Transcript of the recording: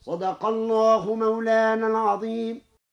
صدق الله مولانا العظيم.